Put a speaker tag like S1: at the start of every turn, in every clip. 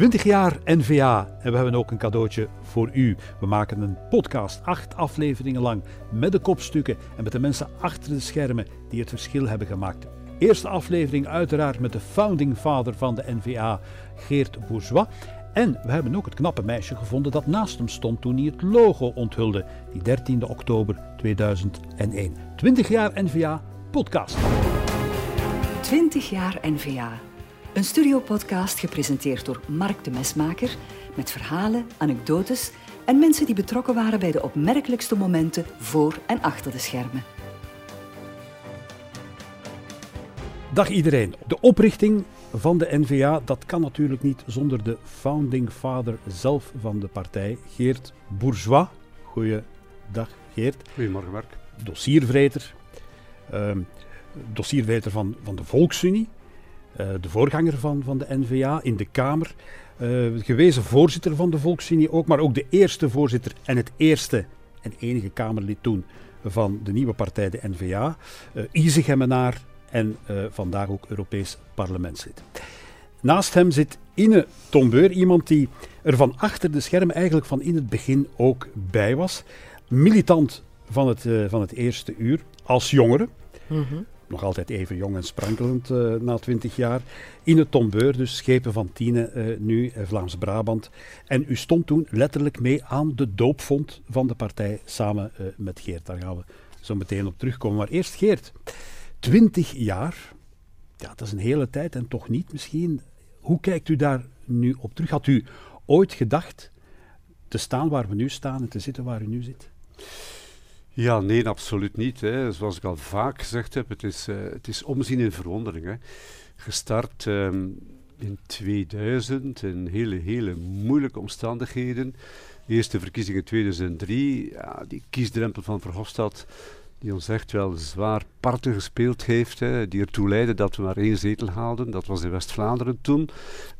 S1: 20 jaar NVA en we hebben ook een cadeautje voor u. We maken een podcast, acht afleveringen lang, met de kopstukken en met de mensen achter de schermen die het verschil hebben gemaakt. Eerste aflevering uiteraard met de founding father van de NVA, Geert Bourgeois. En we hebben ook het knappe meisje gevonden dat naast hem stond toen hij het logo onthulde, die 13 oktober 2001. 20 jaar NVA podcast.
S2: 20 jaar NVA. Een studiopodcast gepresenteerd door Mark de Mesmaker met verhalen, anekdotes en mensen die betrokken waren bij de opmerkelijkste momenten voor en achter de schermen.
S1: Dag iedereen. De oprichting van de NVA, dat kan natuurlijk niet zonder de founding father zelf van de partij, Geert Bourgeois. Goeiedag Geert.
S3: Goedemorgen Mark.
S1: Dossiervreter. Uh, dossiervreter van, van de Volksunie. Uh, de voorganger van, van de NVA in de Kamer. Uh, gewezen voorzitter van de Volksunie ook, maar ook de eerste voorzitter en het eerste en enige Kamerlid toen van de nieuwe partij, de NVA. Uh, Izegemenaar en vandaag ook Europees parlementslid. Naast hem zit Ine Tombeur, iemand die er van achter de schermen eigenlijk van in het begin ook bij was. Militant van het, van het eerste uur, als jongere. -hmm. Nog altijd even jong en sprankelend uh, na twintig jaar. Ine Tombeur, dus schepen van Tiene, nu Vlaams-Brabant. En u stond toen letterlijk mee aan de doopvond van de partij samen met Geert. Daar gaan we zo meteen op terugkomen. Maar eerst Geert. 20 jaar, ja, dat is een hele tijd en toch niet misschien. Hoe kijkt u daar nu op terug? Had u ooit gedacht te staan waar we nu staan en te zitten waar u nu zit?
S3: Ja, nee, absoluut niet. Hè. Zoals ik al vaak gezegd heb, het is, uh, het is omzien en verwondering. Hè. Gestart um, in 2000, in hele, hele moeilijke omstandigheden. De eerste verkiezingen in 2003, ja, die kiesdrempel van Verhofstadt die ons echt wel zwaar parten gespeeld heeft, hè, die ertoe leidde dat we maar één zetel haalden. Dat was in West-Vlaanderen toen.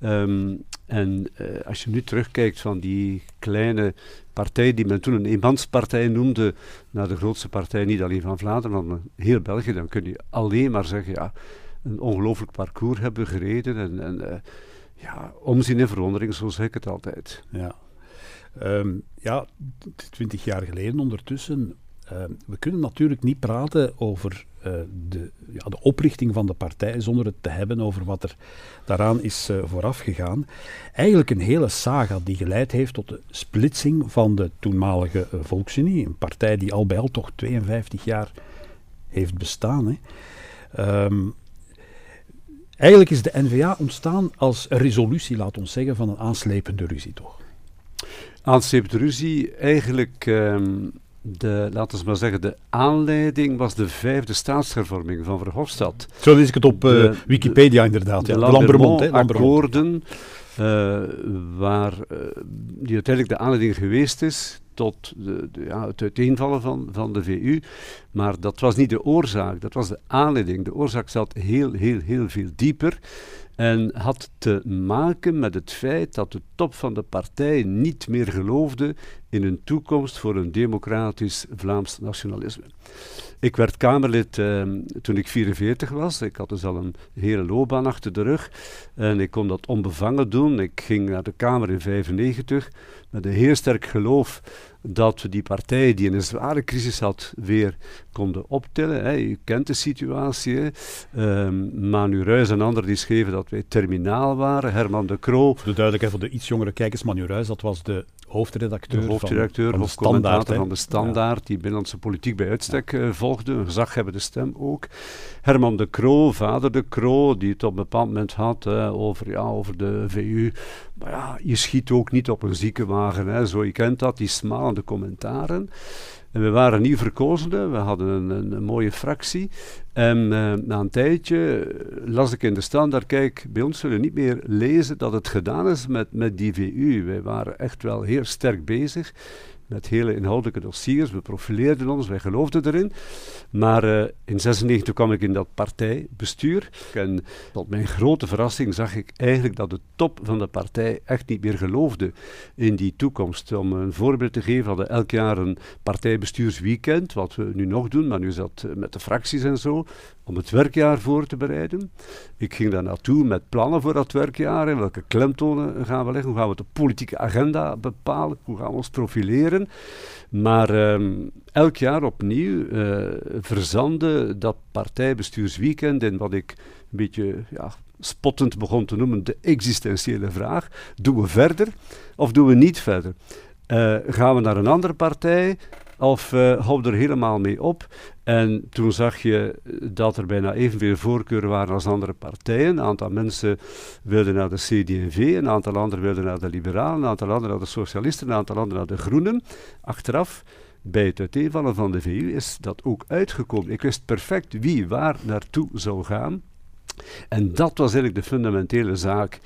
S3: Um, en uh, als je nu terugkijkt van die kleine partij die men toen een eenmanspartij noemde, naar de grootste partij niet alleen van Vlaanderen, maar heel België, dan kun je alleen maar zeggen, ja, een ongelooflijk parcours hebben gereden en, en uh, ja, omzien en verwondering, zo zeg ik het altijd.
S1: Ja. Um, ja, twintig jaar geleden ondertussen uh, we kunnen natuurlijk niet praten over de, ja, de, oprichting van de partij zonder het te hebben over wat er daaraan is uh, vooraf gegaan. Eigenlijk een hele saga die geleid heeft tot de splitsing van de toenmalige Volksunie, een partij die al bij al toch 52 jaar heeft bestaan. Hè. Um, eigenlijk is de NVA ontstaan als resolutie, laat ons zeggen, van een aanslepende ruzie, toch?
S3: Aanslepende ruzie, eigenlijk. Um de, laten we maar zeggen, de aanleiding was de vijfde staatshervorming van Verhofstadt.
S1: Zo lees ik het op uh, de, Wikipedia inderdaad.
S3: De,
S1: ja.
S3: de, de Lambermont-akkoorden, uh, waar, uh, die uiteindelijk de aanleiding geweest is tot de, de, ja, het uiteenvallen van, van de VU. Maar dat was niet de oorzaak, dat was de aanleiding. De oorzaak zat heel, heel, heel veel dieper. En had te maken met het feit dat de top van de partij niet meer geloofde in een toekomst voor een democratisch Vlaams nationalisme. Ik werd Kamerlid eh, toen ik 44 was. Ik had dus al een hele loopbaan achter de rug. En ik kon dat onbevangen doen. Ik ging naar de Kamer in 95 met een heel sterk geloof dat we die partij die in een zware crisis had weer konden optillen. Hè. U kent de situatie. Um, Manu Ruijs en anderen die schreven dat wij terminaal waren. Herman de Croo.
S1: Voor de duidelijkheid voor de iets jongere kijkers, Manu Ruijs, dat was de hoofdredacteur,
S3: de hoofdredacteur
S1: van,
S3: van, de standaard, van de Standaard, die binnenlandse politiek bij uitstek ja. uh, volgde, een gezaghebbende stem ook. Herman de Croo, vader de Croo, die het op een bepaald moment had uh, over, ja, over de VU. Maar ja, je schiet ook niet op een ziekenwagen, hè, zo je kent dat, die smalende commentaren. En we waren nieuw verkozenen, we hadden een, een, mooie fractie. En uh, na een tijdje las ik in de standaard, kijk, bij ons zullen niet meer lezen dat het gedaan is met, met die VU. Wij waren echt wel heel sterk bezig met hele inhoudelijke dossiers. We profileerden ons, wij geloofden erin. Maar uh, in 96 kwam ik in dat partijbestuur. En tot mijn grote verrassing zag ik eigenlijk dat de top van de partij echt niet meer geloofde in die toekomst. Om een voorbeeld te geven, hadden elk jaar een partijbestuursweekend, wat we nu nog doen, maar nu is dat eh, met de fracties en zo, om het werkjaar voor te bereiden. Ik ging daar naartoe met plannen voor dat werkjaar. En welke klemtonen gaan we leggen? Hoe gaan we de politieke agenda bepalen? Hoe gaan we ons profileren? Maar ehm, elk jaar opnieuw uh, verzande dat partijbestuursweekend in wat ik een beetje ja, spottend begon te noemen de existentiële vraag. Doen we verder of doen we niet verder? Uh, gaan we naar een andere partij? Of uh, er helemaal mee op? En toen zag je dat er bijna evenveel voorkeuren waren als andere partijen. Een aantal mensen wilden naar de CD&V, een aantal anderen wilden naar de Liberalen, een aantal anderen naar de Socialisten, een aantal anderen naar de Groenen. Achteraf, bij het uiteenvallen van de VU, is dat ook uitgekomen. Ik wist perfect wie waar naartoe zou gaan. En dat was eigenlijk de fundamentele zaak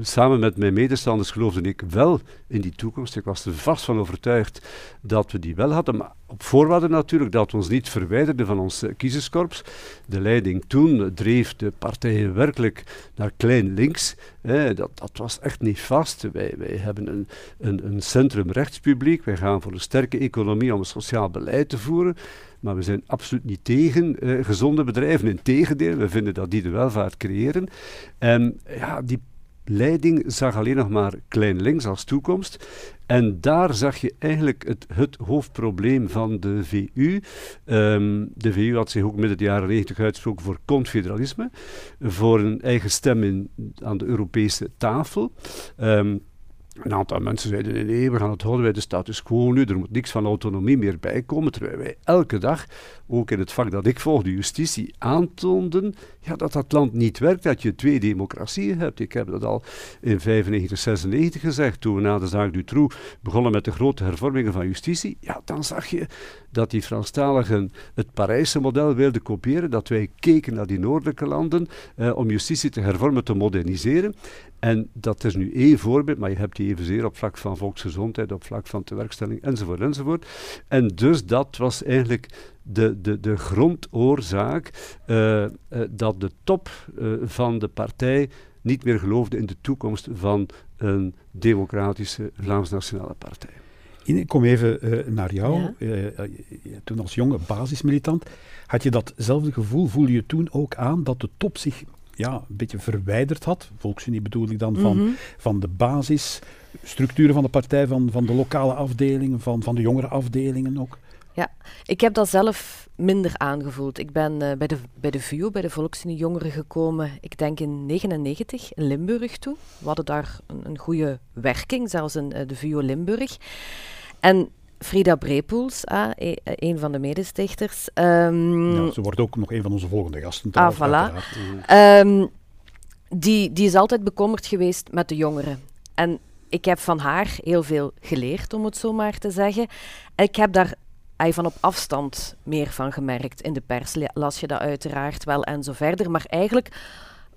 S3: samen met mijn medestanders geloofde ik wel in die toekomst. Ik was er vast van overtuigd dat we die wel hadden, maar op voorwaarde natuurlijk dat we ons niet verwijderden van ons uh, kiezerskorps. De leiding toen dreef de partijen werkelijk naar klein links. dat, dat was echt niet vast. Wij, wij hebben een, een, een centrum-rechtspubliek. Wij gaan voor een sterke economie om een sociaal beleid te voeren. Maar we zijn absoluut niet tegen uh, gezonde bedrijven. Integendeel, we vinden dat die de welvaart creëren. En ja, die leiding zag alleen nog maar klein links als toekomst. En daar zag je eigenlijk het, het hoofdprobleem van de VU. Ehm, de VU had zich ook midden de jaren 90 uitgesproken voor confederalisme, voor een eigen stem in, aan de Europese tafel. Um, een aantal mensen zeiden, nee, we gaan het houden bij de status quo. Nu, er moet niks van autonomie meer bij komen, terwijl wij elke dag, ook in het vak dat ik volg, de justitie, aantoonden ja, dat dat land niet werkt, dat je twee democratieën hebt. Ik heb dat al in 95, 96 gezegd, toen we na de zaak Dutroux begonnen met de grote hervormingen van justitie, ja, dan zag je dat die Franstaligen het Parijse model wilden kopiëren, dat wij keken naar die noordelijke landen eh, om justitie te hervormen, te moderniseren. En dat is nu één voorbeeld, maar je hebt die evenzeer op vlak van volksgezondheid, op vlak van tewerkstelling enzovoort enzovoort. En dus dat was eigenlijk de, de, de grondoorzaak uh, uh, dat de top van de partij niet meer geloofde in de toekomst van een democratische Vlaams-Nationale Partij.
S1: Ik kom even naar jou. Ja. toen als jonge basismilitant, had je datzelfde gevoel, voelde je toen ook aan dat de top zich ja, een beetje verwijderd had. Volksunie bedoel ik dan van, mm -hmm. van de basisstructuren van de partij, van, van de lokale afdelingen, van, van de jongere afdelingen ook.
S4: Ja, ik heb dat zelf minder aangevoeld. Ik ben uh, bij, de, bij de VU, bij de Volksunie Jongeren gekomen, ik denk in 99 in Limburg toe. We hadden daar een, een goede werking, zelfs in uh, de VU Limburg. En Frida Brepoels, ah, e een van de medestichters. Um,
S1: ja, ze wordt ook nog een van onze volgende gasten.
S4: Ah, voilà. Um, die, die is altijd bekommerd geweest met de jongeren. En ik heb van haar heel veel geleerd, om het zo maar te zeggen. En ik heb daar van op afstand meer van gemerkt. In de pers las je dat uiteraard wel en zo verder. Maar eigenlijk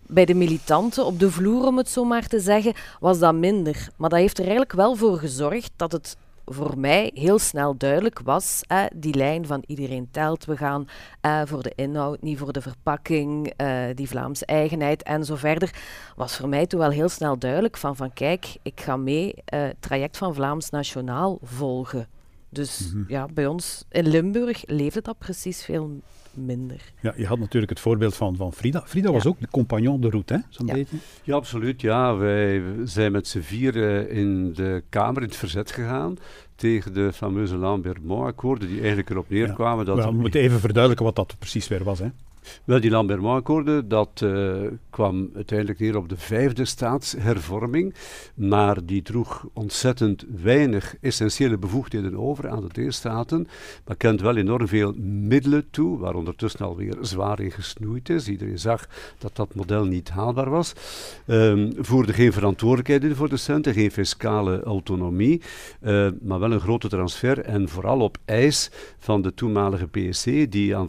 S4: bij de militanten op de vloer, om het zo maar te zeggen, was dat minder. Maar dat heeft er eigenlijk wel voor gezorgd dat het voor mij heel snel duidelijk was, eh, die lijn van iedereen telt, we gaan eh, voor de inhoud, niet voor de verpakking, uh, die Vlaamse eigenheid en zo verder, was voor mij toen wel heel snel duidelijk van, van kijk, ik ga mee het traject van Vlaams Nationaal volgen. Dus mm -hmm. ja, bij ons in Limburg leefde dat precies veel minder.
S1: Ja, je had natuurlijk het voorbeeld van, van Frida. Frida was ook de compagnon de route, hè? Zo'n
S3: ja.
S1: beetje.
S3: Ja, absoluut. Ja, wij zijn met z'n vier in de Kamer in het verzet gegaan tegen de fameuze Lambert-Mont-akkoorden, die eigenlijk erop neerkwamen.
S1: Ja, dat we moeten even verduidelijken wat dat precies weer was. Hè?
S3: Wel, die Lambert-Mont-akkoorden, dat uh, kwam uiteindelijk neer op de vijfde staatshervorming, maar die droeg ontzettend weinig essentiële bevoegdheden over aan de deelstaten, maar kent wel enorm veel middelen toe, waar ondertussen alweer zwaar in gesnoeid is. Iedereen zag dat dat model niet haalbaar was. Um, voerde geen verantwoordelijkheid in voor de centen, geen fiscale autonomie, uh, maar wel een grote transfer en vooral op eis van de toenmalige PSC, die aan,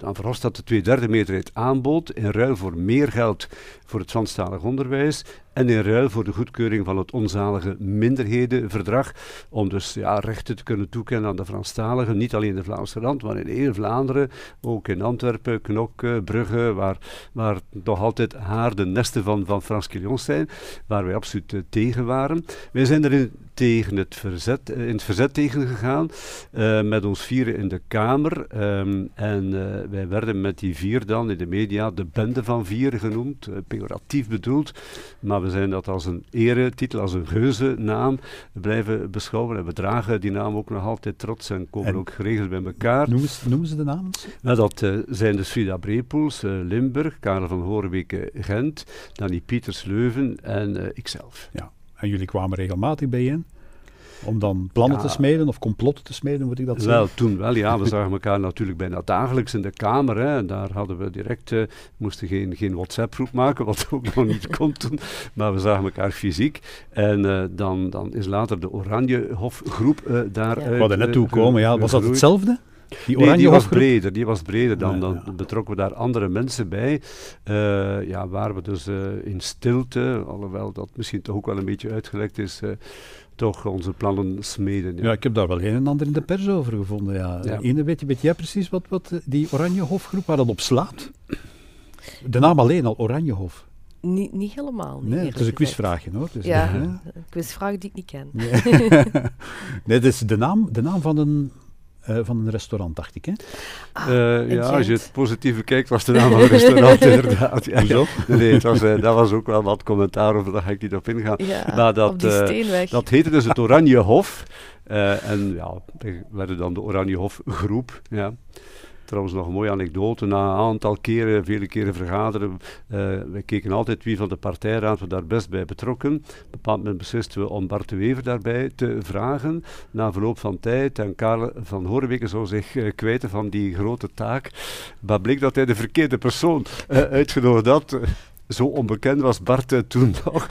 S3: aan Verhofstadt de twee derde meerderheid aanbood in ruil voor meer geld voor het Franstalig onderwijs en in ruil voor de goedkeuring van het onzalige minderhedenverdrag, om dus ja, rechten te kunnen toekennen aan de Franstaligen, niet alleen in de Vlaamse rand, maar in heel Vlaanderen, ook in Antwerpen, Knok, Brugge, waar, waar nog altijd haar de nesten van, van Frans zijn, waar wij absoluut uh, tegen waren. Wij zijn erin tegen het verzet, in het verzet tegen gegaan, uh, met ons vieren in de Kamer. Um, en wij werden met die vier dan in de media de bende van vier genoemd, pejoratief bedoeld. Maar we zijn dat als een eretitel, als een geuzennaam blijven beschouwen. En we dragen die naam ook nog altijd trots en komen en ook geregeld bij elkaar.
S1: Noemen ze, noemen ze de namen?
S3: Nou, dat zijn dus Frida Brepoels, Limburg, Karel van Hoorweke, Gent, Danny Pieters Leuven en ikzelf.
S1: Ja. En jullie kwamen regelmatig bijeen? Om dan plannen
S3: Ja.
S1: te smeden of complotten te smeden, moet ik dat zeggen?
S3: Wel, toen wel, ja. We zagen elkaar natuurlijk bijna dagelijks in de kamer. Hè, en daar hadden we direct, eh, moesten geen, geen WhatsApp-groep maken, wat ook nog niet kon toen. Maar we zagen elkaar fysiek. En eh, dan, dan is later de Oranjehof-groep eh daaruit
S1: We hadden net toe komen, ja. Was dat hetzelfde? Die
S3: Nee, die was breder, die was breder. Dan,
S1: Ja,
S3: dan
S1: ja.
S3: betrokken we daar andere mensen bij. Eh, ja, waar we dus eh, in stilte, alhoewel dat misschien toch ook wel een beetje uitgelekt is, eh, toch onze plannen smeden.
S1: Ja, ik heb daar wel een en ander in de pers over gevonden. Ja.
S3: Ja.
S1: Ene, weet, je, weet jij precies wat, wat eh, die Oranjehofgroep, waar dat op slaat? De naam alleen al, Oranjehof.
S4: Niet, niet helemaal. niet,
S1: Nee, het is een
S4: gezegd.
S1: quizvraagje hoor. Dus,
S4: Ja, een quizvraag die ik niet ken.
S1: Nee, nee is de naam, de naam van, een, eh, van een restaurant, dacht ik. Hè?
S4: Ah,
S3: Eh, ja, als je het positief bekijkt, was de naam van het restaurant inderdaad. Ja,
S1: Hoezo?
S3: Nee, het was, eh, dat was ook wel wat commentaar over, daar ga ik niet op ingaan.
S4: Ja,
S3: Maar dat,
S4: op die
S3: eh,
S4: steenweg.
S3: Dat heette dus het Oranje Hof. Eh, en ja, we werden dan de Oranje Hof groep. Ja. Trouwens, nog een mooie anekdote. Na een aantal keren, vele keren vergaderen, eh we keken altijd wie van de partijraad we daar best bij betrokken. Op een bepaald moment beslisten we om Bart de Wever daarbij te vragen. Na verloop van tijd, en Karel van Hoorweke zou zich eh, kwijten van die grote taak. Maar bleek dat hij de verkeerde persoon eh, uitgenodigd had. Zo onbekend was Bart eh, toen nog.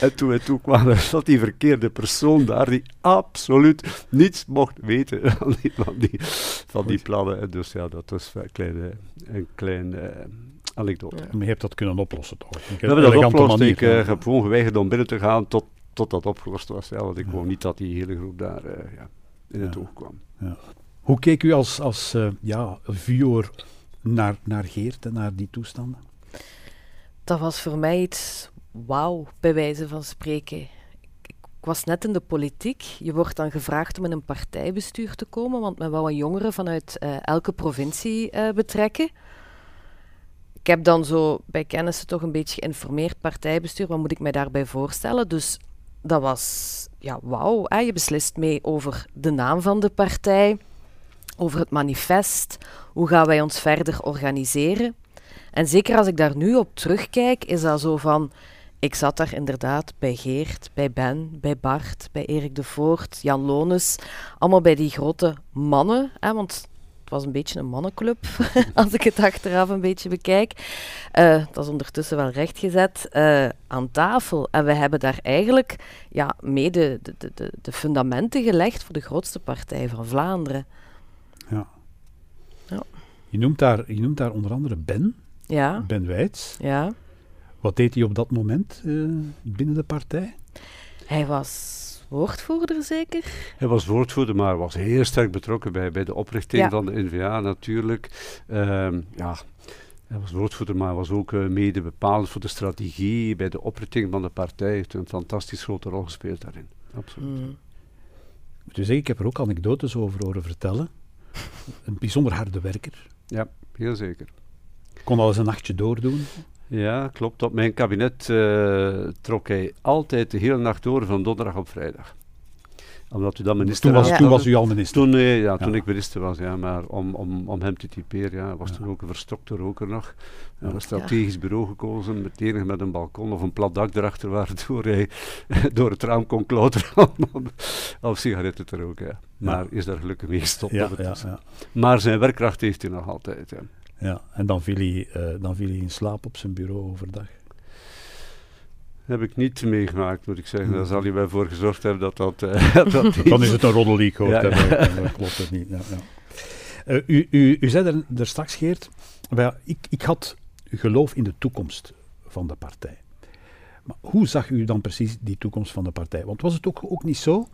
S3: en toen wij toekwamen, zat die verkeerde persoon daar, die absoluut niets mocht weten van die, van die, van die
S1: Goed.
S3: plannen. En dus ja, dat was een kleine, een klein eh, anekdote.
S1: Maar je hebt dat kunnen oplossen toch?
S3: We hebben dat opgelost. Ik eh, heb gewoon geweigerd om binnen te gaan tot, tot dat opgelost was. Ja, want ik wou niet dat die hele groep daar ja, in het
S1: Ja.
S3: oog kwam.
S1: Hoe keek u als, als ja, viewer naar, naar Geert en naar die toestanden?
S4: Dat was voor mij iets wauw, bij wijze van spreken. Ik, was net in de politiek. Je wordt dan gevraagd om in een partijbestuur te komen, want men wou een jongere vanuit eh, elke provincie eh, betrekken. Ik heb dan zo bij kennissen toch een beetje geïnformeerd, partijbestuur, wat moet ik mij daarbij voorstellen? Dus dat was, ja, wauw. hè. Je beslist mee over de naam van de partij, over het manifest, hoe gaan wij ons verder organiseren. En zeker als ik daar nu op terugkijk, is dat zo van... Ik zat daar inderdaad bij Geert, bij Ben, bij Bart, bij Erik de Voort, Jan Lones. Allemaal bij die grote mannen. Hè, want het was een beetje een mannenclub, als ik het achteraf een beetje bekijk. Eh, dat is ondertussen wel rechtgezet eh, aan tafel. En we hebben daar eigenlijk ja, mede de, de, de, de fundamenten gelegd voor de grootste partij van Vlaanderen.
S1: Ja.
S4: Ja.
S1: Je, noemt daar, je noemt daar onder andere Ben,
S4: Ja,
S1: Ben Wijts.
S4: ja.
S1: Wat deed hij op dat moment eh, binnen de partij?
S4: Hij was woordvoerder zeker?
S3: Hij was woordvoerder, maar was heel sterk betrokken bij, bij de oprichting
S4: Ja.
S3: van de NVA natuurlijk. Ehm, ja, hij was woordvoerder, maar was ook eh, mede bepalend voor de strategie bij de oprichting van de partij. Hij heeft een fantastisch grote rol gespeeld daarin. Absoluut.
S4: Mm.
S1: Ik moet u zeggen, ik heb er ook anekdotes over horen vertellen. Een bijzonder harde werker.
S3: Ja, heel zeker.
S1: Kon al eens een nachtje doordoen.
S3: Ja, klopt. Op mijn kabinet eh, trok hij altijd de hele nacht door van donderdag op vrijdag. Omdat u dan minister
S1: Toen was,
S4: Ja.
S1: toen was u al minister.
S3: Toen, eh, ja, toen
S1: Ja.
S3: ik minister was, ja, maar om, om, om hem te typeren, ja, was toen ook een verstokte roker nog. Een strategisch bureau gekozen, met enig met een balkon of een plat dak erachter, waardoor hij door het raam kon klauteren om, om sigaretten te roken. Ja. Maar is daar gelukkig mee gestopt. Maar zijn werkkracht heeft hij nog altijd. Ja.
S1: En dan viel, hij, eh, dan viel hij in slaap op zijn bureau overdag.
S3: Heb ik niet meegemaakt, moet ik zeggen.
S1: Hmm.
S3: Daar zal hij wel voor gezorgd hebben dat dat... eh, dat
S1: Dan is het een roddel die ik gehoord
S3: Ja.
S1: heb. Dan klopt het niet. Ja, ja. Eh, u, u, u zei er, er straks, Geert, wel, ik, ik had geloof in de toekomst van de partij. Maar hoe zag u dan precies die toekomst van de partij? Want was het ook, ook niet zo,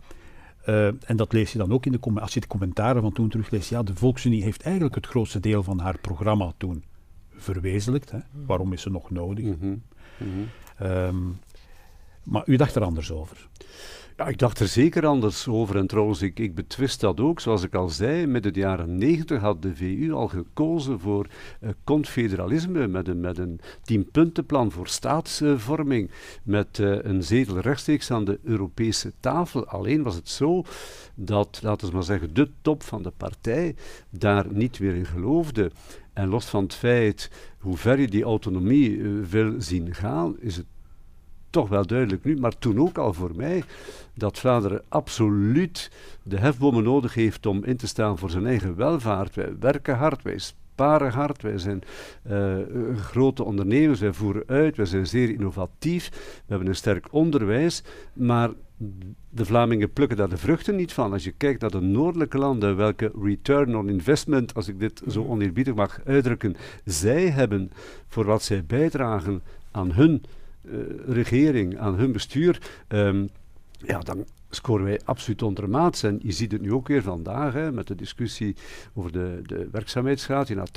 S1: uh, en dat lees je dan ook in de als je de commentaren van toen terugleest, ja, de Volksunie heeft eigenlijk het grootste deel van haar programma toen verwezenlijkt. Hè. Hmm. Waarom is ze nog nodig? Mm -hmm. Mm -hmm. um, maar u dacht er anders over.
S3: Ik dacht er zeker anders over. En trouwens, ik, betwist dat ook. Zoals ik al zei, midden de jaren negentig had de VU al gekozen voor uh, confederalisme met een, met een tienpuntenplan voor staatsvorming, met uh, een zetel rechtstreeks aan de Europese tafel. Alleen was het zo dat, laten we maar zeggen, de top van de partij daar niet meer in geloofde. En los van het feit hoe ver je die autonomie uh, wil zien gaan, is het toch wel duidelijk nu, maar toen ook al voor mij, dat Vlaanderen absoluut de hefbomen nodig heeft om in te staan voor zijn eigen welvaart. Wij werken hard, wij sparen hard, wij zijn uh, grote ondernemers, wij voeren uit, wij zijn zeer innovatief, we hebben een sterk onderwijs, maar de Vlamingen plukken daar de vruchten niet van. Als je kijkt naar de noordelijke landen, welke return on investment, als ik dit zo oneerbiedig mag uitdrukken, zij hebben voor wat zij bijdragen aan hun regering, aan hun bestuur, um, ja, dan scoren wij absoluut ondermaats. En je ziet het nu ook weer vandaag hè, met de discussie over de, de werkzaamheidsgraad die naar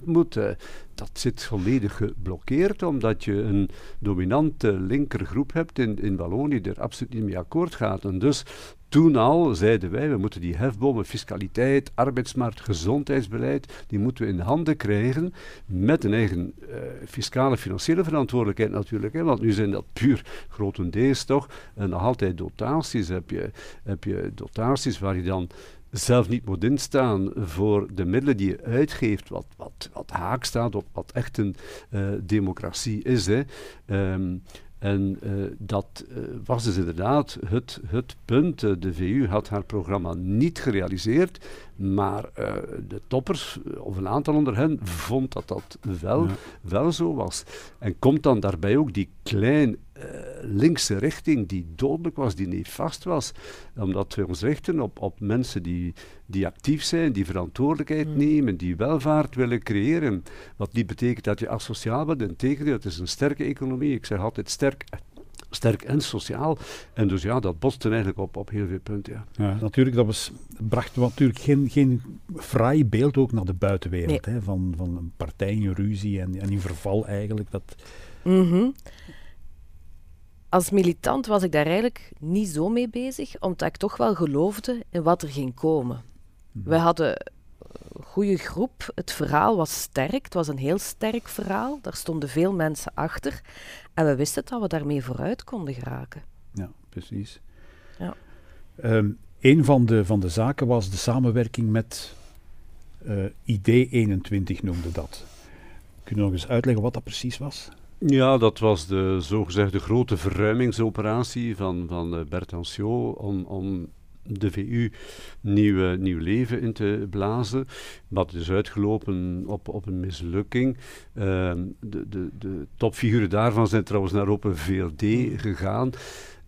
S3: 80% moet. Uh, dat zit volledig geblokkeerd omdat je een dominante linkergroep hebt in, in Wallonië die er absoluut niet mee akkoord gaat. En dus toen al zeiden wij, we moeten die hefbomen, fiscaliteit, arbeidsmarkt, gezondheidsbeleid, die moeten we in handen krijgen met een eigen uh, fiscale, financiële verantwoordelijkheid natuurlijk. Hè, want nu zijn dat puur grotendeels toch uh, nog altijd dotaties. Heb je, heb je dotaties waar je dan zelf niet moet instaan voor de middelen die je uitgeeft, wat, wat, wat haak staat op wat echt een uh, democratie is. Hè. Um, en uh, dat uh, was dus inderdaad het, het punt. Uh, de VU had haar programma niet gerealiseerd, maar de toppers, of een aantal onder hen, vond dat dat wel, ja. wel zo was. En komt dan daarbij ook die klein linkse richting die dodelijk was, die niet vast was, omdat we ons richten op, op mensen die, die actief zijn, die verantwoordelijkheid mm. nemen, die welvaart willen creëren. Wat niet betekent dat je asociaal bent, integendeel, het is een sterke economie. Ik zeg altijd sterk sterk en sociaal. En dus ja, dat botste eigenlijk op, op heel veel punten. Ja.
S1: ja natuurlijk, dat was, bracht natuurlijk geen, geen fraai beeld ook naar de buitenwereld. Nee. Hè, van, van een partij in ruzie en, en in verval eigenlijk. Dat...
S4: Mm -hmm. Als militant was ik daar eigenlijk niet zo mee bezig, omdat ik toch wel geloofde in wat er ging komen. We hadden een goede groep. Het verhaal was sterk. Het was een heel sterk verhaal. Daar stonden veel mensen achter. En we wisten dat we daarmee vooruit konden geraken.
S1: Ja, precies.
S4: Ja.
S1: Um, een van de, van de zaken was de samenwerking met uh, ID21 noemde dat. Kun je nog eens uitleggen wat dat precies was?
S3: Ja, dat was de zogezegde grote verruimingsoperatie van, van uh, Bert Anciot om, om de VU nieuw, nieuw leven in te blazen. Wat is uitgelopen op, op een mislukking. Uh, de, de, de topfiguren daarvan zijn trouwens naar Open VLD gegaan.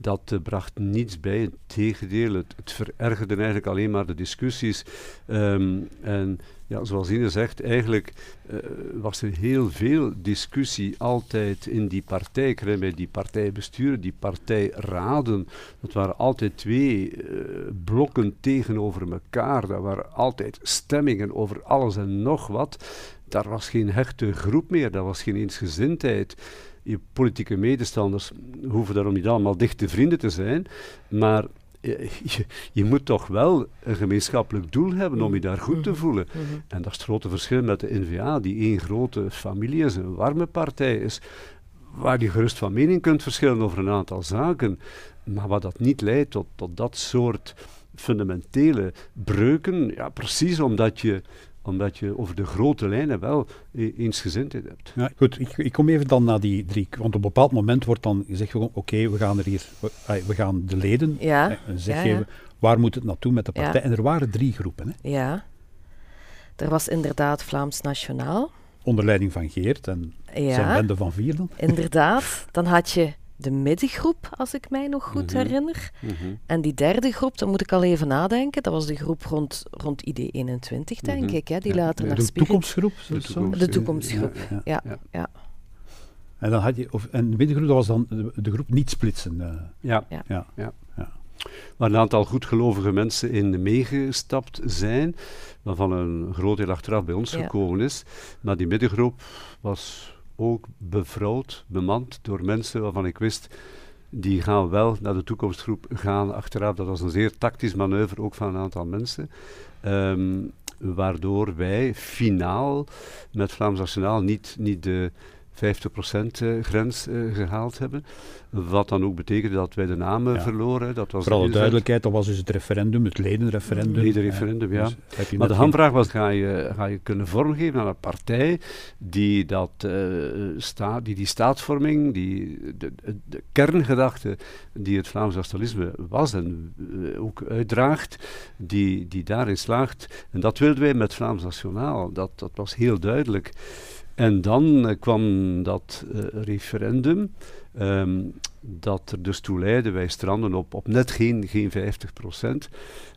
S3: Dat uh, bracht niets bij, integendeel, het, het verergerde eigenlijk alleen maar de discussies. Um, en ja, zoals Ine zegt, eigenlijk uh, was er heel veel discussie altijd in die partij. Ik herinner mij die partijbesturen, die partijraden. Dat waren altijd twee uh, blokken tegenover elkaar. Dat waren altijd stemmingen over alles en nog wat. Daar was geen hechte groep meer, daar was geen eensgezindheid je politieke medestanders hoeven daarom niet allemaal dichte vrienden te zijn, maar je, je, moet toch wel een gemeenschappelijk doel hebben om je daar goed te voelen. En dat is het grote verschil met de NVA, die één grote familie is, een warme partij is, waar je gerust van mening kunt verschillen over een aantal zaken, maar wat dat niet leidt tot, tot dat soort fundamentele breuken, ja, precies omdat je omdat je over de grote lijnen wel eensgezindheid hebt.
S1: Ja, goed, ik, ik, kom even dan naar die drie. Want op een bepaald moment wordt dan gezegd: oké, okay, we gaan er hier, we, we, gaan de leden
S4: ja.
S1: een zeg ja, geven. Waar moet het naartoe met de partij? En er waren drie groepen. Hè?
S4: Ja. Er was inderdaad Vlaams Nationaal.
S1: Onder leiding van Geert en zijn bende van vier dan.
S4: Inderdaad. Dan had je de middengroep, als ik mij nog goed
S3: Mhm.
S4: herinner.
S3: Mhm.
S4: En die derde groep, daar moet ik al even nadenken. Dat was de groep rond, rond ID21, denk
S3: Mhm.
S4: ik, hè, die
S3: Ja.
S4: later naar
S1: de
S4: Spirit...
S1: toekomstgroep? zo-
S3: De
S1: zo?
S3: toekomst.
S4: De toekomstgroep,
S3: Ja,
S4: ja.
S3: ja.
S4: ja.
S1: En, dan had je, of, en de middengroep dat was dan de, de groep niet splitsen. eh.
S3: Ja.
S4: Ja.
S1: ja.
S3: Ja.
S1: Ja.
S3: waar een aantal goedgelovige mensen in meegestapt zijn, waarvan een groot deel achteraf bij ons
S4: Ja.
S3: gekomen is. Maar die middengroep was ook bevrouwd, bemand door mensen waarvan ik wist, die gaan wel naar de toekomstgroep gaan achteraf. Dat was een zeer tactisch manoeuvre, ook van een aantal mensen. Ehm, waardoor wij finaal met Vlaams Nationaal niet, niet de 50% eh, grens eh, gehaald hebben. Wat dan ook betekende dat wij de namen
S1: Ja.
S3: verloren. Dat was
S1: Voor alle
S3: inzet.
S1: duidelijkheid, dat was dus het referendum, het ledenreferendum.
S3: Ledenreferendum, ja.
S1: Dus
S3: Maar de hamvraag was, ga je, ga je kunnen vormgeven aan een partij die dat, eh, staat, die, die staatsvorming, die, de, de, de kerngedachte die het Vlaams nationalisme was en ook uitdraagt, die, die daarin slaagt. En dat wilden wij met Vlaams Nationaal, dat, dat was heel duidelijk. En dan eh, kwam dat eh, referendum, ehm, dat er dus toe leidde, wij stranden op, op net geen, geen 50 procent.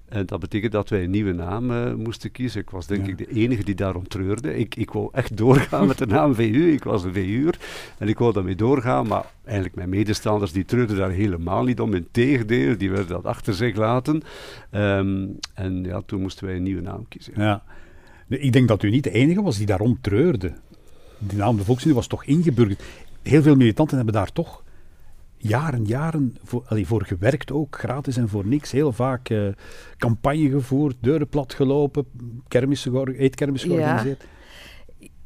S3: En dat betekent dat wij een nieuwe naam eh, moesten kiezen. Ik was denk
S1: Ja.
S3: ik de enige die daarom treurde. Ik, ik wou echt doorgaan met de naam VU. Ik was een VU'er en ik wou daarmee doorgaan. Maar eigenlijk mijn medestanders die treurden daar helemaal niet om. Integendeel, die wilden dat achter zich laten. Ehm, en ja, toen moesten wij een nieuwe naam kiezen.
S1: Ja. Ik denk dat u niet de enige was die daarom treurde. Die naam de Volksunie was toch ingeburgerd. Heel veel militanten hebben daar toch jaren, jaren voor, allee, voor gewerkt ook, gratis en voor niks. Heel vaak eh, campagne gevoerd, deuren platgelopen, kermissen, geor- eetkermissen
S4: Ja.
S1: georganiseerd.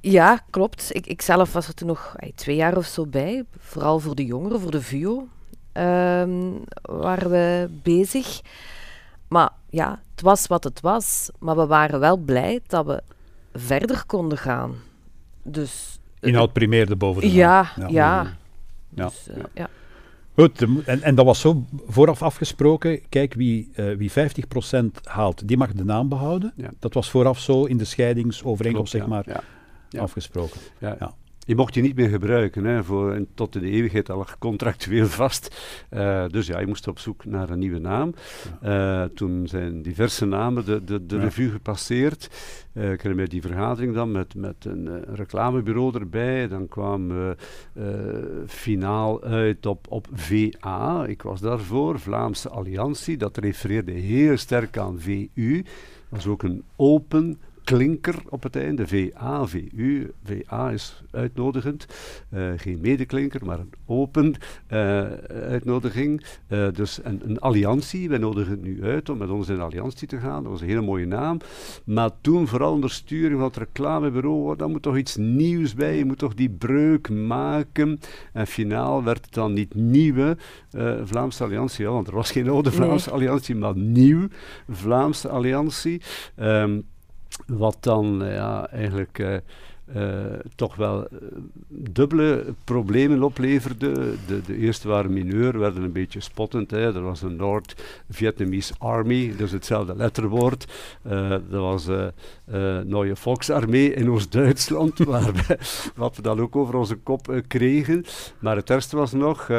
S4: Ja, klopt. Ik, ik zelf was er toen nog twee jaar of zo bij. Vooral voor de jongeren, voor de VUO, ehm, waren we bezig. Maar ja, het was wat het was. Maar we waren wel blij dat we verder konden gaan. Dus
S1: Inhoud primeerde boven de naam.
S4: ja, ja.
S1: Ja.
S4: Dus, eh, ja.
S1: Goed, en, en dat was zo vooraf afgesproken. Kijk, wie, eh wie 50% haalt, die mag de naam behouden.
S3: Ja.
S1: Dat was vooraf zo in de scheidingsovereenkomst, zeg maar,
S3: ja. Ja.
S1: afgesproken.
S3: Ja. Je mocht die niet meer gebruiken, hè, voor, en tot in de eeuwigheid al contractueel vast. Eh, dus ja, je moest op zoek naar een nieuwe naam. Eh, toen zijn diverse namen de, de, de
S1: Ja.
S3: revue gepasseerd. Eh ik herinner die vergadering dan met, met een reclamebureau erbij. Dan kwam finaal uit op, op VA. Ik was daarvoor, Vlaamse Alliantie. Dat refereerde heel sterk aan VU. was ook een open klinker op het einde. VA, VU. VA is uitnodigend. Eh, geen medeklinker, maar een open eh, uitnodiging. Eh, dus een, een alliantie. Wij nodigen het nu uit om met ons in een alliantie te gaan. Dat was een hele mooie naam. Maar toen, vooral onder sturing van het reclamebureau, daar moet toch iets nieuws bij. Je moet toch die breuk maken. En finaal werd het dan niet nieuwe Vlaamse Alliantie. Ja, want er was geen oude
S4: Nee.
S3: Vlaamse Alliantie, maar nieuw Vlaamse Alliantie. Ehm, wat dan eh, ja, eigenlijk eh, eh, toch wel dubbele problemen opleverde. De, de eerste waren mineur, werden een beetje spottend. Hè. Er was een Noord-Vietnamese Army, dus hetzelfde letterwoord. Er was eh eh Neue Volksarmee in Oost-Duitsland, wat we dan ook over onze kop kregen. Maar het ergste was nog...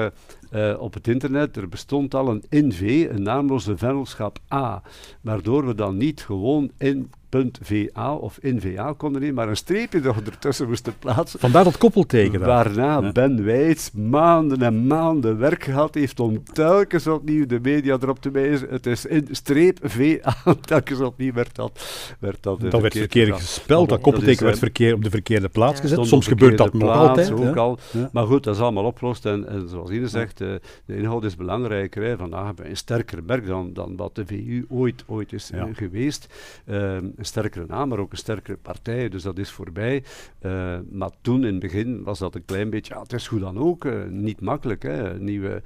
S3: op het internet, er bestond al een NV, een naamloze vennootschap A, waardoor we dan niet gewoon in .va of NVA konden nemen, maar een streepje nog ertussen moesten plaatsen.
S1: Vandaar dat koppelteken daar.
S3: Waarna
S1: Ja.
S3: Ben Wijts maanden en maanden werk gehad heeft om telkens opnieuw de media erop te wijzen. Het is in streep VA, telkens opnieuw werd dat, werd dat,
S1: Dat werd verkeerd gespeld, dat
S3: Dat
S1: koppelteken
S3: is,
S1: werd
S3: eh,
S1: verkeer, op de verkeerde plaats
S4: Ja.
S1: gezet. Soms gebeurt dat nog altijd.
S3: Ook
S1: hè.
S3: al.
S1: Ja.
S3: Maar goed, dat is allemaal opgelost. En, en zoals Ine zegt, eh, de inhoud is belangrijker. Hè. Vandaag hebben we een sterker merk dan, dan wat de VU ooit, ooit is eh, geweest. Ehm, een sterkere naam, maar ook een sterkere partij. Dus dat is voorbij. Eh, maar toen in het begin was dat een klein beetje... Ja, het is goed dan ook. eh, niet makkelijk. Hè. Nieuwe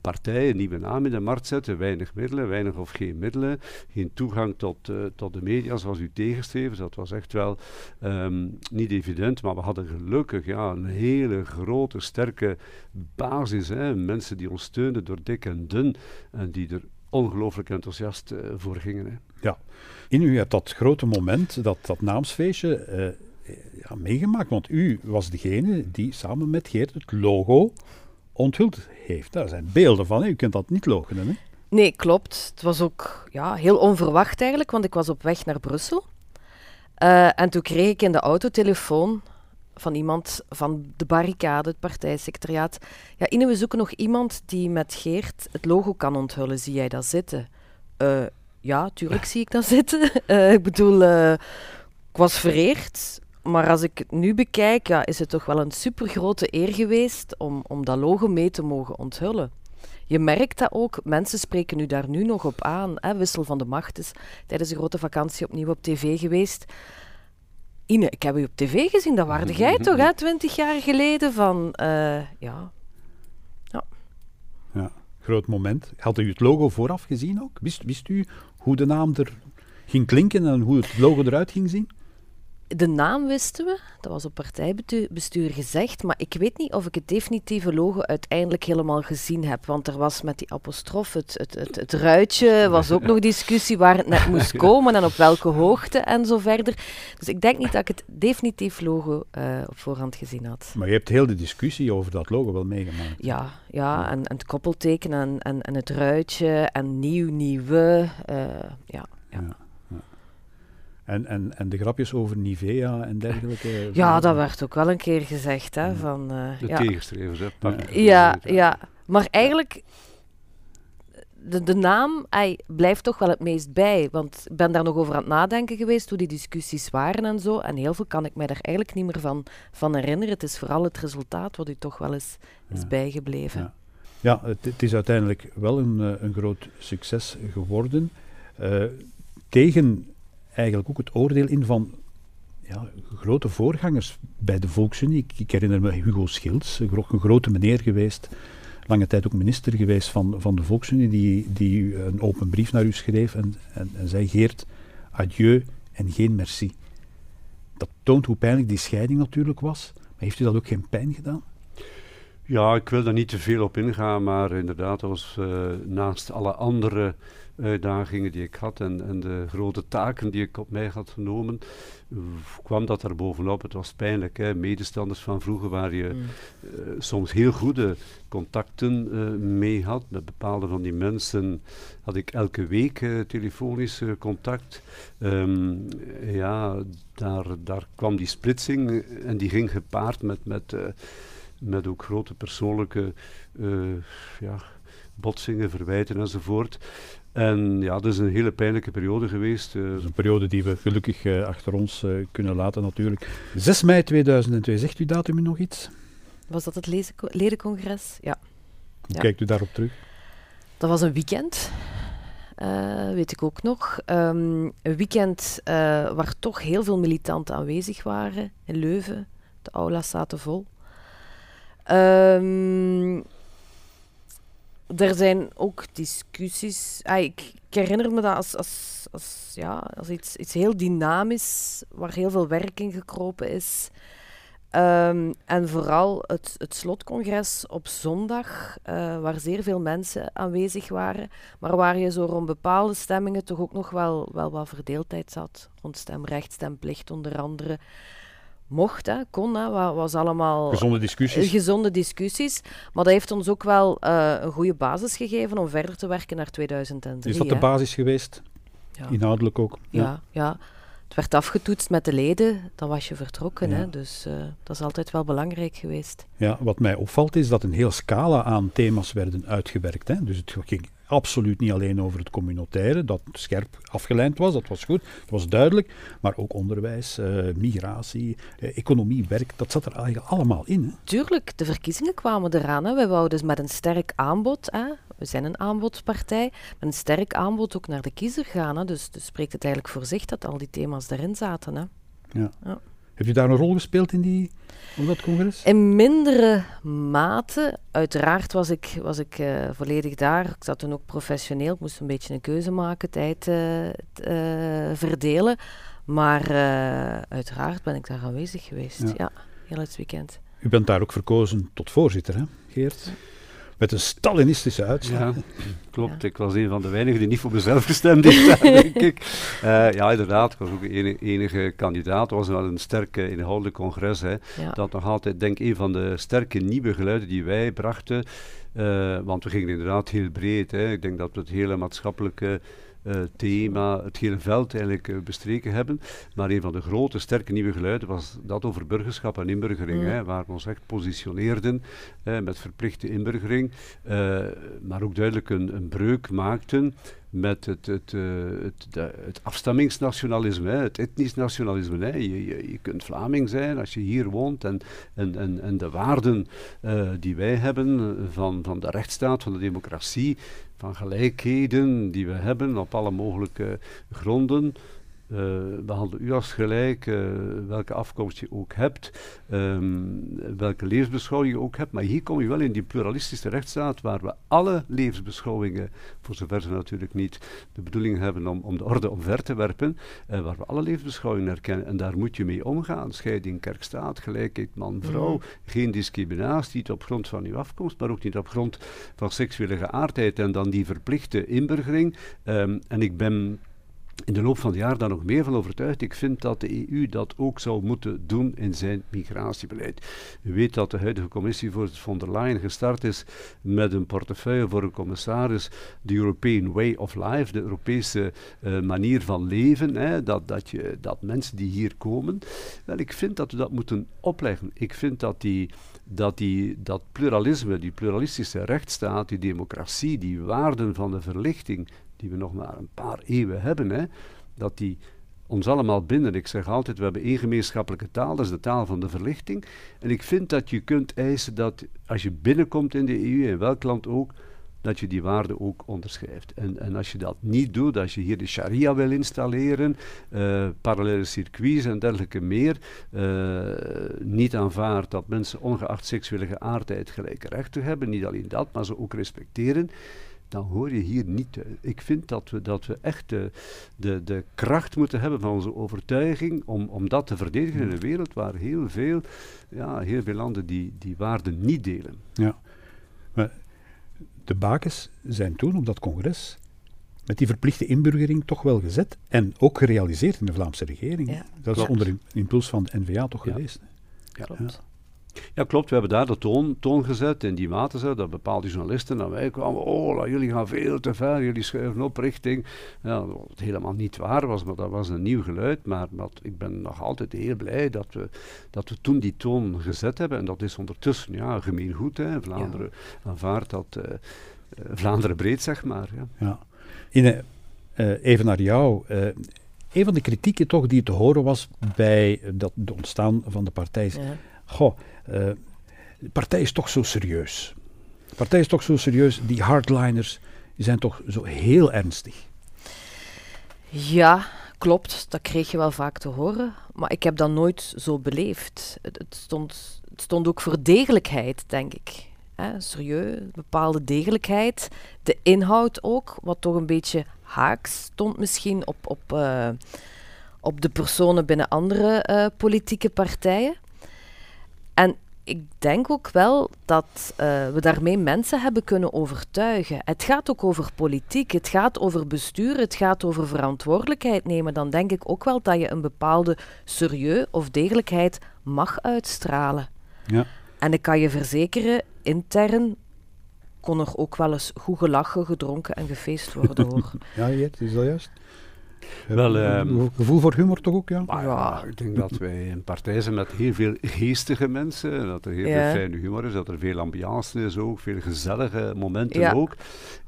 S3: partij, een nieuwe naam in de markt zetten. Weinig middelen, weinig of geen middelen. Geen toegang tot, eh, tot de media zoals u tegenstreven. Dat was echt wel ehm, niet evident. Maar we hadden gelukkig ja, een hele grote, sterke basis. Hè. Mensen die ons steunden door dik en dun. En die er ongelooflijk enthousiast voor gingen. Hè.
S1: Ja. In u hebt dat grote moment, dat, dat naamsfeestje, eh, ja, meegemaakt. Want u was degene die samen met Geert het logo onthuld heeft. Daar zijn beelden van. U kunt dat niet logenen. Hè?
S4: Nee, klopt. Het was ook ja, heel onverwacht eigenlijk, want ik was op weg naar Brussel. Eh, en toen kreeg ik in de auto telefoon van iemand van de barricade, het partijsecretariaat. Ja, Ine, we zoeken nog iemand die met Geert het logo kan onthullen. Zie jij dat zitten? Uh, ja, tuurlijk zie ik dat zitten. Uh, ik bedoel, uh, ik was vereerd. Maar als ik het nu bekijk, ja, is het toch wel een supergrote eer geweest om, om dat logo mee te mogen onthullen. Je merkt dat ook, mensen spreken nu daar nu nog op aan. Hè. Wissel van de Macht is tijdens de grote vakantie opnieuw op tv geweest. Ine, ik heb u op tv gezien, dat waarde jij toch, hè, twintig jaar geleden? Van, uh, ja.
S1: ja. Ja, groot moment. Had u het logo vooraf gezien ook? Wist, wist u hoe de naam er ging klinken en hoe het logo eruit ging zien?
S4: De naam wisten we, dat was op partijbestuur gezegd, maar ik weet niet of ik het definitieve logo uiteindelijk helemaal gezien heb. Want er was met die apostrof, het, het, het, het ruitje, was ook nog discussie waar het net moest komen en op welke hoogte en zo verder. Dus ik denk niet dat ik het definitief logo uh, op voorhand gezien had.
S1: Maar je hebt heel de discussie over dat logo wel meegemaakt.
S4: Ja, ja en, en het koppelteken en, en, en het ruitje en nieuw, nieuwe, uh, ja. ja. ja.
S1: En, en, en de grapjes over Nivea en dergelijke.
S4: Ja, dat werd ook wel een keer gezegd. Hè, van, uh,
S3: de ja. tegenstrevers, hè?
S4: Ja, ja, maar eigenlijk, de, de naam ay, blijft toch wel het meest bij. Want ik ben daar nog over aan het nadenken geweest, hoe die discussies waren en zo. En heel veel kan ik mij daar eigenlijk niet meer van, van herinneren. Het is vooral het resultaat wat u toch wel eens is bijgebleven.
S1: Ja, ja het, het, is uiteindelijk wel een, eh, een groot succes geworden. Uh, tegen eigenlijk ook het oordeel in van ja, grote voorgangers bij de Volksunie. Ik, herinner me Hugo Schilds, een grote meneer geweest, lange tijd ook minister geweest van, van de Volksunie, die, die een open brief naar u schreef en, en, en zei: Geert, adieu en geen merci. Dat toont hoe pijnlijk die scheiding natuurlijk was. Maar heeft u dat ook geen pijn gedaan?
S3: Ja, ik wil daar niet te veel op ingaan, maar inderdaad, dat was uh, naast alle andere uitdagingen die ik had en, en de grote taken die ik op mij had genomen, kwam dat er bovenop. Het was pijnlijk. Hè? Medestanders van vroeger waar je mm. uh, soms heel goede contacten uh, mee had. Met bepaalde van die mensen had ik elke week uh, telefonisch contact. Um, ja, daar, daar kwam die splitsing en die ging gepaard met, met, met ook grote persoonlijke ja, botsingen, verwijten enzovoort. En ja, dat is een hele pijnlijke periode geweest. Uh,
S1: dat is een periode die we gelukkig uh, achter ons uh, kunnen laten natuurlijk. 6 mei 2002, zegt u datum nog iets?
S4: Was dat het ledencongres? Ja.
S1: Hoe ja. kijkt u daarop terug?
S4: Dat was een weekend, weet ik ook nog. Um, een weekend waar toch heel veel militanten aanwezig waren in Leuven. De aula's zaten vol. Um, er zijn ook discussies. Ah, ik, herinner me dat als, als, als, ja, als iets, iets heel dynamisch, waar heel veel werk in gekropen is. Um, en vooral het, het slotcongres op zondag, uh, waar zeer veel mensen aanwezig waren, maar waar je zo rond bepaalde stemmingen toch ook nog wel, wel wat verdeeldheid zat. Rond stemrecht, stemplicht onder andere mocht, hè, kon, hè, was allemaal...
S1: Gezonde discussies.
S4: Gezonde discussies. Maar dat heeft ons ook wel uh, een goede basis gegeven om verder te werken naar 2003.
S1: Is dat de basis geweest? Ja. Inhoudelijk ook?
S4: Ja. ja, ja. Het werd afgetoetst met de leden, dan was je vertrokken. Hè, dus uh, dat is altijd wel belangrijk geweest.
S1: Ja, wat mij opvalt is dat een heel scala aan thema's werden uitgewerkt. Hè. Dus het ging absoluut niet alleen over het communautaire, dat scherp afgeleid was, dat was goed, dat was duidelijk, maar ook onderwijs, uh, migratie, uh, economie, werk, dat zat er eigenlijk allemaal in. Hè?
S4: Tuurlijk, de verkiezingen kwamen eraan. Hè. Wij wouden dus met een sterk aanbod, hè. we zijn een aanbodpartij, met een sterk aanbod ook naar de kiezer gaan. Hè. Dus, dus spreekt het eigenlijk voor zich dat al die thema's erin zaten. Hè.
S1: Ja. ja. Heb je daar een rol gespeeld in die, op dat congres?
S4: In mindere mate. Uiteraard was ik, was ik uh, volledig daar. Ik zat toen ook professioneel. Ik moest een beetje een keuze maken, tijd uh, uh, verdelen. Maar uiteraard ben ik daar aanwezig geweest. Ja. ja, heel het weekend.
S1: U bent daar ook verkozen tot voorzitter, hè, Geert? Met een Stalinistische uitslag. Ja,
S3: klopt. Ik was een van de weinigen die niet voor mezelf gestemd heeft, denk ik. Uh, ja, inderdaad. Ik was ook de enige, enige kandidaat. Het was wel een sterke inhoudelijk congres. Hè. Dat nog altijd, denk ik, een van de sterke nieuwe geluiden die wij brachten. Uh, want we gingen inderdaad heel breed. Hè. Ik denk dat we het hele maatschappelijke thema, het hele veld eigenlijk bestreken hebben. Maar een van de grote, sterke nieuwe geluiden was dat over burgerschap en inburgering, mm. hè, waar we ons echt positioneerden met verplichte inburgering, maar ook duidelijk een, een breuk maakten met het, het, uh, het, het afstammingsnationalisme, het etnisch nationalisme. Hè. Je, je, je, kunt Vlaming zijn als je hier woont en, en, en, en de waarden uh, die wij hebben eh, van, van de rechtsstaat, van de democratie, van gelijkheden die we hebben op alle mogelijke gronden, behandel u als gelijk, uh, welke afkomst je ook hebt, um, welke levensbeschouwing je ook hebt. Maar hier kom je wel in die pluralistische rechtsstaat waar we alle levensbeschouwingen, voor zover ze natuurlijk niet de bedoeling hebben om, om de orde omver te werpen, uh, waar we alle levensbeschouwingen herkennen. En daar moet je mee omgaan. Scheiding kerk-staat, gelijkheid man-vrouw, mm. geen discriminatie, niet op grond van uw afkomst, maar ook niet op grond van seksuele geaardheid. En dan die verplichte inburgering. Um, en ik ben in de loop van het jaar daar nog meer van overtuigd. Ik vind dat de EU dat ook zou moeten doen in zijn migratiebeleid. U weet dat de huidige commissievoorzitter von der Leyen gestart is met een portefeuille voor een commissaris, de European Way of Life, de Europese uh, manier van leven. Hè, dat, dat, je, dat mensen die hier komen, wel, ik vind dat we dat moeten opleggen. Ik vind dat die dat die, dat pluralisme, die pluralistische rechtsstaat, die democratie, die waarden van de verlichting, die we nog maar een paar eeuwen hebben, hè, dat die ons allemaal binden. Ik zeg altijd, we hebben één gemeenschappelijke taal, dat is de taal van de verlichting. En ik vind dat je kunt eisen dat als je binnenkomt in de EU, in welk land ook, dat je die waarden ook onderschrijft. En, en als je dat niet doet, als je hier de sharia wil installeren, uh, parallele circuits en dergelijke meer, uh, niet aanvaardt dat mensen ongeacht seksuele geaardheid gelijke rechten hebben, niet alleen dat, maar ze ook respecteren, dan hoor je hier niet. Ik vind dat we, dat we echt de, de, de kracht moeten hebben van onze overtuiging om, om dat te verdedigen in een wereld waar heel veel, ja, heel veel landen die, die waarden niet delen.
S1: Ja, maar de bakens zijn toen op dat congres met die verplichte inburgering toch wel gezet en ook gerealiseerd in de Vlaamse regering. Ja. Dat is onder impuls van de NVA toch geweest.
S3: Ja, klopt. Ja, klopt. We hebben daar de toon, toon gezet in die mate zo, dat bepaalde journalisten naar wij kwamen. Oh, jullie gaan veel te ver, jullie schuiven op richting. Ja, wat helemaal niet waar was, maar dat was een nieuw geluid. Maar, maar ik ben nog altijd heel blij dat we, dat we toen die toon gezet hebben. En dat is ondertussen ja, gemeengoed. Hè. Vlaanderen ja. aanvaardt dat. Uh, Vlaanderen breed, zeg maar. Ja.
S1: ja. In, uh, even naar jou. Uh, een van de kritieken toch die te horen was bij dat, het ontstaan van de partij. Ja. Goh, uh, de partij is toch zo serieus. De partij is toch zo serieus. Die hardliners die zijn toch zo heel ernstig.
S4: Ja, klopt. Dat kreeg je wel vaak te horen. Maar ik heb dat nooit zo beleefd. Het, stond, het stond ook voor degelijkheid, denk ik. Hè, serieus, bepaalde degelijkheid. De inhoud ook, wat toch een beetje haaks stond misschien op, op, uh, op de personen binnen andere uh, politieke partijen. En ik denk ook wel dat uh, we daarmee mensen hebben kunnen overtuigen. Het gaat ook over politiek, het gaat over bestuur, het gaat over verantwoordelijkheid nemen. Dan denk ik ook wel dat je een bepaalde serieus of degelijkheid mag uitstralen. Ja. En ik kan je verzekeren, intern kon er ook wel eens goed gelachen, gedronken en gefeest worden hoor.
S1: ja, Jet, is dat juist? Wel, um, gevoel voor humor toch ook, ja?
S3: ja, ik denk dat wij een partij zijn met heel veel geestige mensen, dat er heel veel fijne humor is, dat er veel ambiance is ook, veel gezellige momenten ook.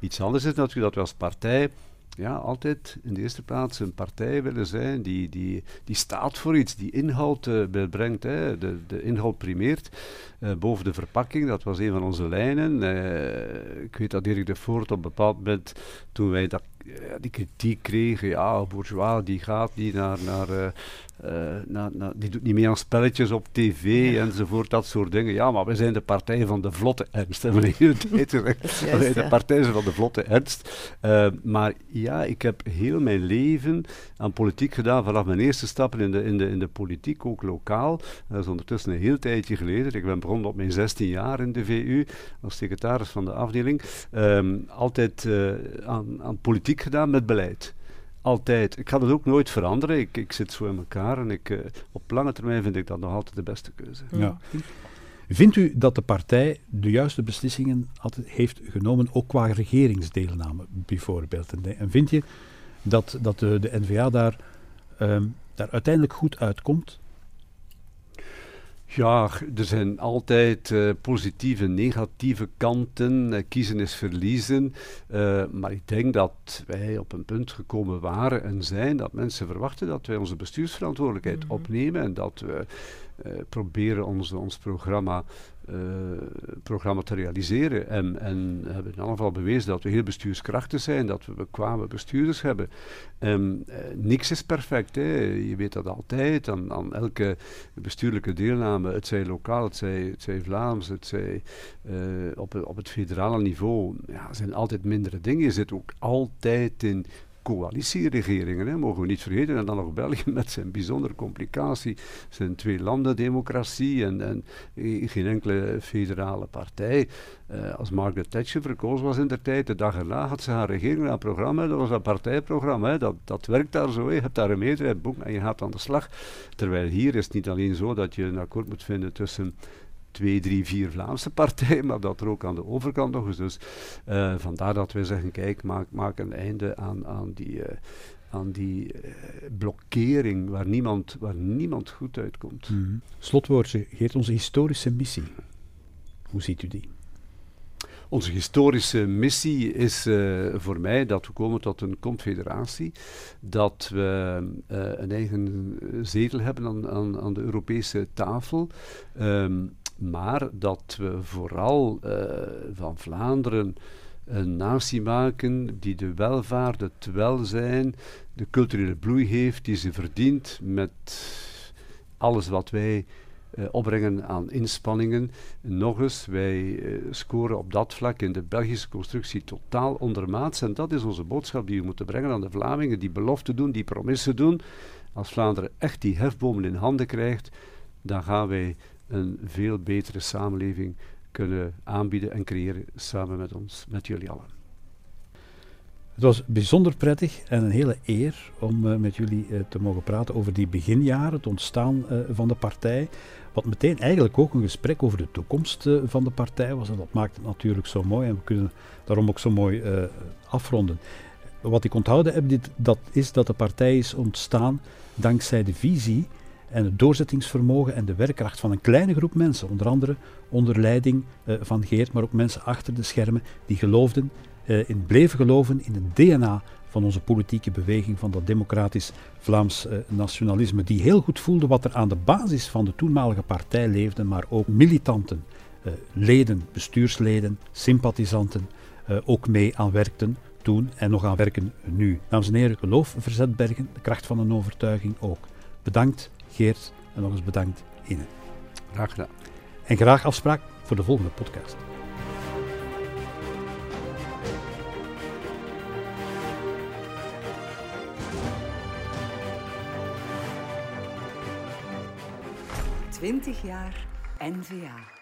S3: Iets anders is natuurlijk dat we als partij ja, altijd in de eerste plaats een partij willen zijn die, die, die staat voor iets, die inhoud uh, brengt, hè, de, de inhoud primeert uh, boven de verpakking. Dat was een van onze lijnen. Uh, ik weet dat Dirk de Voort op een bepaald moment, toen wij dat die kritiek kregen, ja, Bourgeois die gaat niet naar, naar, uh, die doet niet meer aan spelletjes op tv ja. enzovoort, dat soort dingen. Ja, maar we zijn de partij van de vlotte ernst, hebben we de tijd gezegd. we zijn de partij van de vlotte ernst. Uh, maar ja, ik heb heel mijn leven aan politiek gedaan, vanaf mijn eerste stappen in de, in de, in de politiek, ook lokaal. Dat is ondertussen een heel tijdje geleden. Ik ben begonnen op mijn 16 jaar in de VU, als secretaris van de afdeling. Um, altijd uh, aan, aan politiek gedaan met beleid altijd. Ik ga dat ook nooit veranderen. Ik, ik zit zo in elkaar en ik, uh, op lange termijn vind ik dat nog altijd de beste keuze. Ja.
S1: Vindt u dat de partij de juiste beslissingen altijd heeft genomen, ook qua regeringsdeelname bijvoorbeeld? En, en vind je dat, dat de, de NVA daar, ehm, daar uiteindelijk goed uitkomt?
S3: Ja, er zijn altijd uh, positieve en negatieve kanten. Uh, kiezen is verliezen. Uh, maar ik denk dat wij op een punt gekomen waren en zijn dat mensen verwachten dat wij onze bestuursverantwoordelijkheid mm -hmm. opnemen en dat we proberen ons, ons programma uh, programma te realiseren. En, en hebben in ieder geval bewezen dat we heel bestuurskrachtig zijn, dat we bekwame bestuurders hebben. Um, niks is perfect, hè. je weet dat altijd. Aan, aan, elke bestuurlijke deelname, het zij lokaal, het zij, het zij Vlaams, het zij op, op het federale niveau, ja, zijn altijd mindere dingen. Je zit ook altijd in coalitieregeringen, hè, mogen we niet vergeten. En dan nog België met zijn bijzondere complicatie, zijn twee landen democratie en, en geen enkele federale partij. Uh, als Margaret Thatcher verkozen was in der tijd, de dag erna had ze haar regering een programma, dat was een partijprogramma. Hè. Dat, dat werkt daar zo, je hebt daar een meerderheid, boek en je gaat aan de slag. Terwijl hier is het niet alleen zo dat je een akkoord moet vinden tussen twee, drie, vier Vlaamse partijen, maar dat er ook aan de overkant nog eens. Dus uh, vandaar dat wij zeggen, kijk, maak, maak een einde aan, aan die, uh, aan die uh, blokkering waar niemand, waar niemand goed uitkomt.
S1: Mm -hmm. Slotwoordje, Geert, onze historische missie. Hoe ziet u die?
S3: Onze historische missie is uh, voor mij dat we komen tot een confederatie, dat we uh, een eigen zetel hebben aan, aan, aan de Europese tafel. Um, maar dat we vooral uh, van Vlaanderen een natie maken die de welvaart, het welzijn, de culturele bloei heeft die ze verdient met alles wat wij uh, opbrengen aan inspanningen. Nog eens, wij uh, scoren op dat vlak in de Belgische constructie totaal ondermaats en dat is onze boodschap die we moeten brengen aan de Vlamingen, die beloften doen, die promissen doen. Als Vlaanderen echt die hefbomen in handen krijgt, dan gaan wij een veel betere samenleving kunnen aanbieden en creëren samen met ons, met jullie allen.
S1: Het was bijzonder prettig en een hele eer om uh, met jullie uh, te mogen praten over die beginjaren, het ontstaan uh, van de partij. Wat meteen eigenlijk ook een gesprek over de toekomst van de partij was. En dat maakt het natuurlijk zo mooi en we kunnen daarom ook zo mooi afronden. Wat ik onthouden heb, dit, dat is dat de partij is ontstaan dankzij de visie en het doorzettingsvermogen en de werkkracht van een kleine groep mensen, onder andere onder leiding uh, van Geert, maar ook mensen achter de schermen, die geloofden, uh, in, bleven geloven in het DNA van onze politieke beweging, van dat democratisch Vlaams uh, nationalisme, die heel goed voelde wat er aan de basis van de toenmalige partij leefde, maar ook militanten, leden, bestuursleden, sympathisanten ook mee aan werkten toen en nog aan werken nu. Dames en heren, geloof Verzetbergen, de kracht van een overtuiging ook. Bedankt Geert en nog eens bedankt Ine.
S3: Graag gedaan.
S1: En graag afspraak voor de volgende podcast.
S2: Twintig jaar NVA.